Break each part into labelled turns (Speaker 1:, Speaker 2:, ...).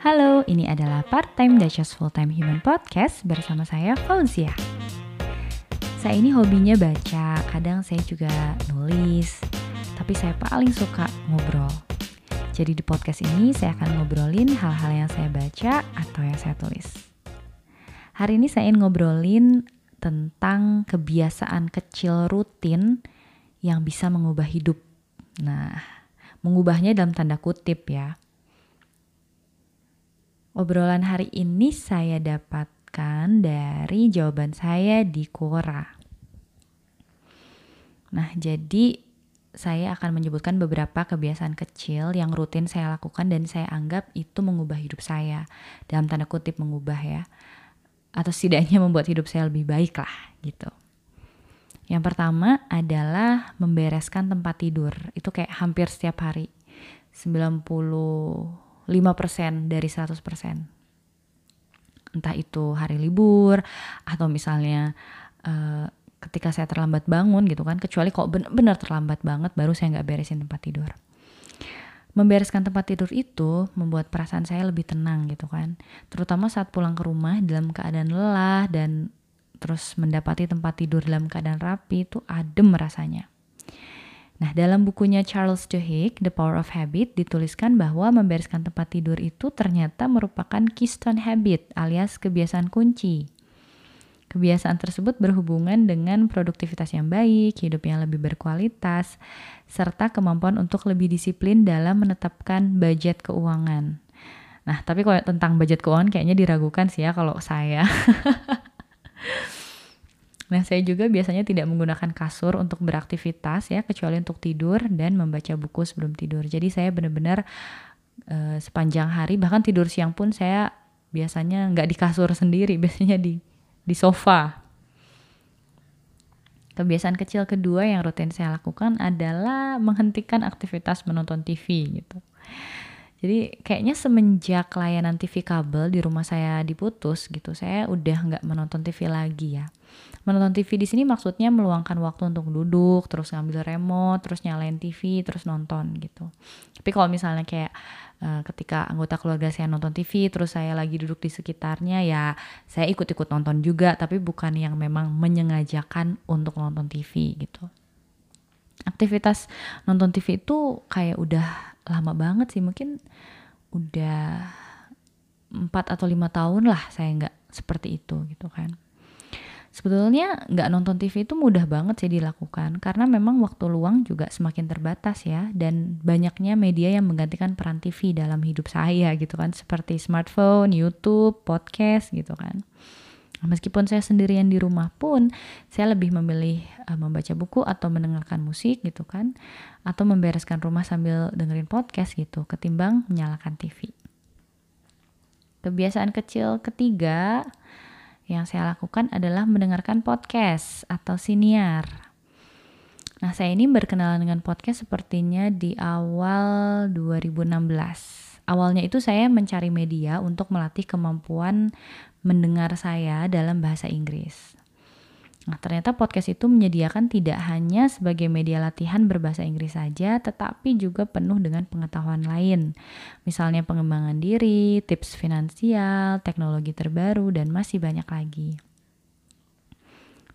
Speaker 1: Halo, ini adalah Part Time Duchess Full Time Human Podcast bersama saya Fauzia. Saya ini hobinya baca, kadang saya juga nulis, tapi saya paling suka ngobrol. Jadi di podcast ini saya akan ngobrolin hal-hal yang saya baca atau yang saya tulis. Hari ini saya ingin ngobrolin tentang kebiasaan kecil rutin yang bisa mengubah hidup. Nah, mengubahnya dalam tanda kutip ya. Obrolan hari ini saya dapatkan dari jawaban saya di Quora. Nah, jadi saya akan menyebutkan beberapa kebiasaan kecil yang rutin saya lakukan dan saya anggap itu mengubah hidup saya. Dalam tanda kutip mengubah ya. Atau setidaknya membuat hidup saya lebih baik lah gitu. Yang pertama adalah membereskan tempat tidur. Itu kayak hampir setiap hari. 90 5% dari 100%. Entah itu hari libur atau misalnya uh, ketika saya terlambat bangun gitu kan, kecuali kok benar-benar terlambat banget baru saya nggak beresin tempat tidur. Membereskan tempat tidur itu membuat perasaan saya lebih tenang gitu kan. Terutama saat pulang ke rumah dalam keadaan lelah dan terus mendapati tempat tidur dalam keadaan rapi itu adem rasanya. Nah, dalam bukunya Charles Duhigg, The Power of Habit, dituliskan bahwa membereskan tempat tidur itu ternyata merupakan keystone habit alias kebiasaan kunci. Kebiasaan tersebut berhubungan dengan produktivitas yang baik, hidup yang lebih berkualitas, serta kemampuan untuk lebih disiplin dalam menetapkan budget keuangan. Nah, tapi kalau tentang budget keuangan kayaknya diragukan sih ya kalau saya. Nah, saya juga biasanya tidak menggunakan kasur untuk beraktivitas ya, kecuali untuk tidur dan membaca buku sebelum tidur. Jadi saya benar-benar uh, sepanjang hari, bahkan tidur siang pun saya biasanya nggak di kasur sendiri, biasanya di di sofa. Kebiasaan kecil kedua yang rutin saya lakukan adalah menghentikan aktivitas menonton TV gitu. Jadi kayaknya semenjak layanan TV kabel di rumah saya diputus gitu, saya udah nggak menonton TV lagi ya. Menonton TV di sini maksudnya meluangkan waktu untuk duduk, terus ngambil remote, terus nyalain TV, terus nonton gitu. Tapi kalau misalnya kayak uh, ketika anggota keluarga saya nonton TV, terus saya lagi duduk di sekitarnya, ya saya ikut-ikut nonton juga, tapi bukan yang memang menyengajakan untuk nonton TV gitu. Aktivitas nonton TV itu kayak udah lama banget sih mungkin udah empat atau lima tahun lah saya nggak seperti itu gitu kan sebetulnya nggak nonton TV itu mudah banget sih dilakukan karena memang waktu luang juga semakin terbatas ya dan banyaknya media yang menggantikan peran TV dalam hidup saya gitu kan seperti smartphone, YouTube, podcast gitu kan. Meskipun saya sendirian di rumah pun, saya lebih memilih uh, membaca buku atau mendengarkan musik gitu kan, atau membereskan rumah sambil dengerin podcast gitu, ketimbang menyalakan TV. Kebiasaan kecil ketiga yang saya lakukan adalah mendengarkan podcast atau siniar. Nah, saya ini berkenalan dengan podcast sepertinya di awal 2016 awalnya itu saya mencari media untuk melatih kemampuan mendengar saya dalam bahasa Inggris. Nah, ternyata podcast itu menyediakan tidak hanya sebagai media latihan berbahasa Inggris saja, tetapi juga penuh dengan pengetahuan lain. Misalnya pengembangan diri, tips finansial, teknologi terbaru, dan masih banyak lagi.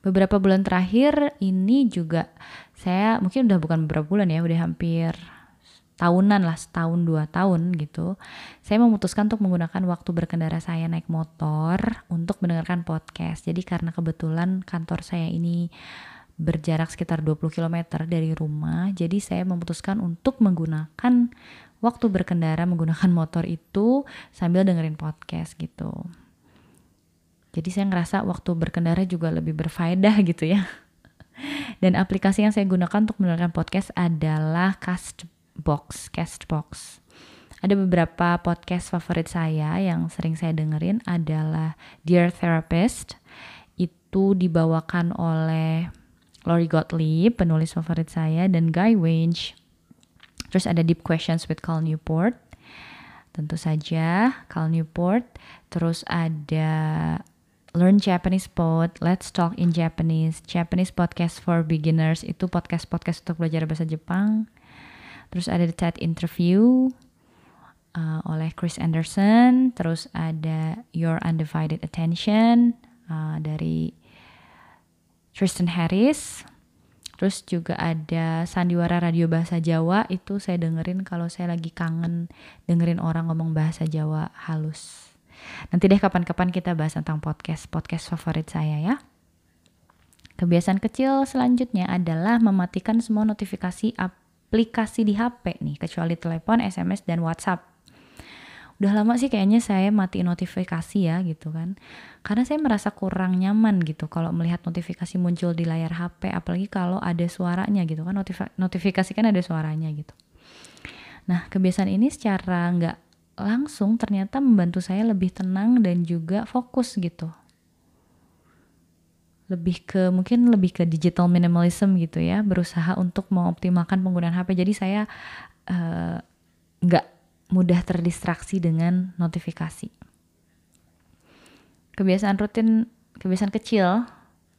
Speaker 1: Beberapa bulan terakhir ini juga saya mungkin udah bukan beberapa bulan ya, udah hampir tahunan lah setahun dua tahun gitu saya memutuskan untuk menggunakan waktu berkendara saya naik motor untuk mendengarkan podcast. Jadi karena kebetulan kantor saya ini berjarak sekitar 20 km dari rumah jadi saya memutuskan untuk menggunakan waktu berkendara menggunakan motor itu sambil dengerin podcast gitu. Jadi saya ngerasa waktu berkendara juga lebih berfaedah gitu ya. Dan aplikasi yang saya gunakan untuk mendengarkan podcast adalah Cast Box, Castbox. Ada beberapa podcast favorit saya yang sering saya dengerin adalah Dear Therapist. Itu dibawakan oleh Lori Gottlieb, penulis favorit saya, dan Guy Winch. Terus ada Deep Questions with Cal Newport. Tentu saja Cal Newport. Terus ada Learn Japanese Pod, Let's Talk in Japanese, Japanese Podcast for Beginners. Itu podcast-podcast untuk belajar bahasa Jepang terus ada the TED interview uh, oleh Chris Anderson, terus ada Your Undivided Attention uh, dari Tristan Harris, terus juga ada Sandiwara Radio Bahasa Jawa itu saya dengerin kalau saya lagi kangen dengerin orang ngomong bahasa Jawa halus. Nanti deh kapan-kapan kita bahas tentang podcast podcast favorit saya ya. Kebiasaan kecil selanjutnya adalah mematikan semua notifikasi aplikasi di HP nih, kecuali telepon, SMS, dan WhatsApp. Udah lama sih kayaknya saya mati notifikasi ya gitu kan. Karena saya merasa kurang nyaman gitu kalau melihat notifikasi muncul di layar HP apalagi kalau ada suaranya gitu kan Notif notifikasi kan ada suaranya gitu. Nah kebiasaan ini secara nggak langsung ternyata membantu saya lebih tenang dan juga fokus gitu lebih ke mungkin lebih ke digital minimalism gitu ya berusaha untuk mengoptimalkan penggunaan HP jadi saya eh, nggak uh, mudah terdistraksi dengan notifikasi. Kebiasaan rutin, kebiasaan kecil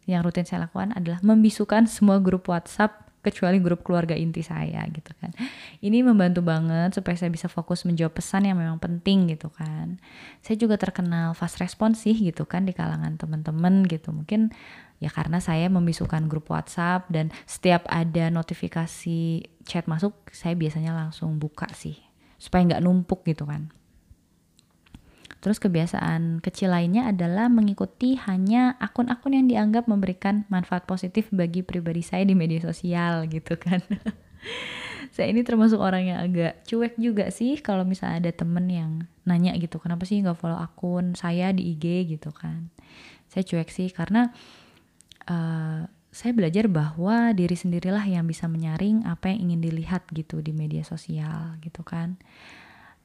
Speaker 1: yang rutin saya lakukan adalah membisukan semua grup WhatsApp kecuali grup keluarga inti saya gitu kan. Ini membantu banget supaya saya bisa fokus menjawab pesan yang memang penting gitu kan. Saya juga terkenal fast respons sih gitu kan di kalangan teman-teman gitu. Mungkin ya karena saya membisukan grup WhatsApp dan setiap ada notifikasi chat masuk saya biasanya langsung buka sih supaya nggak numpuk gitu kan. Terus kebiasaan kecil lainnya adalah mengikuti hanya akun-akun yang dianggap memberikan manfaat positif bagi pribadi saya di media sosial gitu kan. saya ini termasuk orang yang agak cuek juga sih kalau misalnya ada temen yang nanya gitu kenapa sih nggak follow akun saya di IG gitu kan. Saya cuek sih karena uh, saya belajar bahwa diri sendirilah yang bisa menyaring apa yang ingin dilihat gitu di media sosial gitu kan.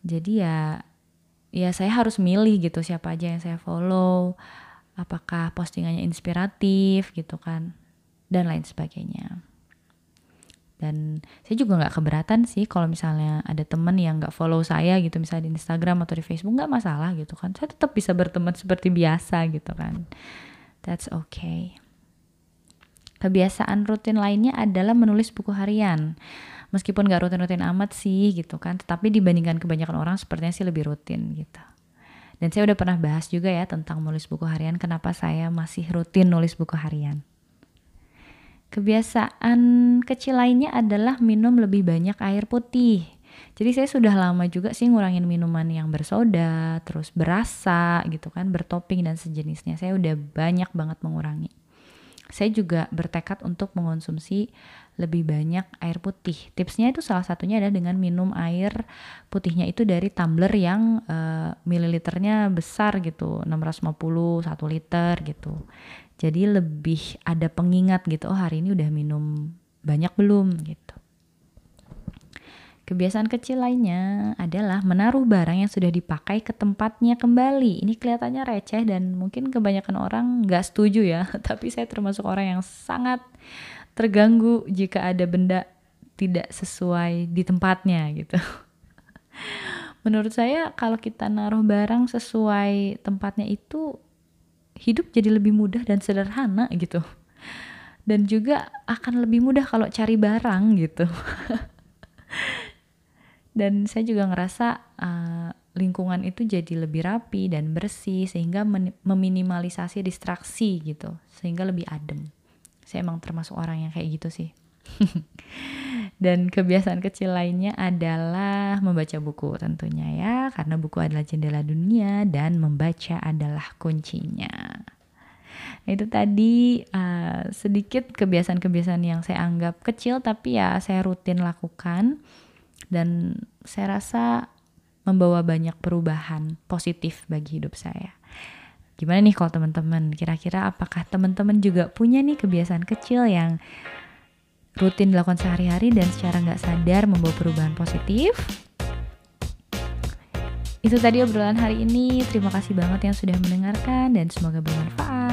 Speaker 1: Jadi ya ya saya harus milih gitu siapa aja yang saya follow, apakah postingannya inspiratif gitu kan dan lain sebagainya. Dan saya juga nggak keberatan sih kalau misalnya ada temen yang nggak follow saya gitu misalnya di Instagram atau di Facebook nggak masalah gitu kan. Saya tetap bisa berteman seperti biasa gitu kan. That's okay. Kebiasaan rutin lainnya adalah menulis buku harian. Meskipun gak rutin-rutin amat sih gitu kan, tetapi dibandingkan kebanyakan orang sepertinya sih lebih rutin gitu. Dan saya udah pernah bahas juga ya tentang menulis buku harian, kenapa saya masih rutin nulis buku harian. Kebiasaan kecil lainnya adalah minum lebih banyak air putih. Jadi saya sudah lama juga sih ngurangin minuman yang bersoda, terus berasa gitu kan, bertopping dan sejenisnya. Saya udah banyak banget mengurangi saya juga bertekad untuk mengonsumsi lebih banyak air putih. Tipsnya itu salah satunya adalah dengan minum air putihnya itu dari tumbler yang uh, mililiternya besar gitu, 650 1 liter gitu. Jadi lebih ada pengingat gitu, oh hari ini udah minum banyak belum gitu. Kebiasaan kecil lainnya adalah menaruh barang yang sudah dipakai ke tempatnya kembali. Ini kelihatannya receh dan mungkin kebanyakan orang nggak setuju ya, tapi saya termasuk orang yang sangat terganggu jika ada benda tidak sesuai di tempatnya gitu. Menurut saya kalau kita naruh barang sesuai tempatnya itu hidup jadi lebih mudah dan sederhana gitu. Dan juga akan lebih mudah kalau cari barang gitu. dan saya juga ngerasa uh, lingkungan itu jadi lebih rapi dan bersih sehingga meminimalisasi distraksi gitu sehingga lebih adem. Saya emang termasuk orang yang kayak gitu sih. Dan kebiasaan kecil lainnya adalah membaca buku tentunya ya karena buku adalah jendela dunia dan membaca adalah kuncinya. Nah, itu tadi uh, sedikit kebiasaan-kebiasaan yang saya anggap kecil tapi ya saya rutin lakukan dan saya rasa membawa banyak perubahan positif bagi hidup saya. Gimana nih kalau teman-teman? Kira-kira apakah teman-teman juga punya nih kebiasaan kecil yang rutin dilakukan sehari-hari dan secara nggak sadar membawa perubahan positif? Itu tadi obrolan hari ini. Terima kasih banget yang sudah mendengarkan dan semoga bermanfaat.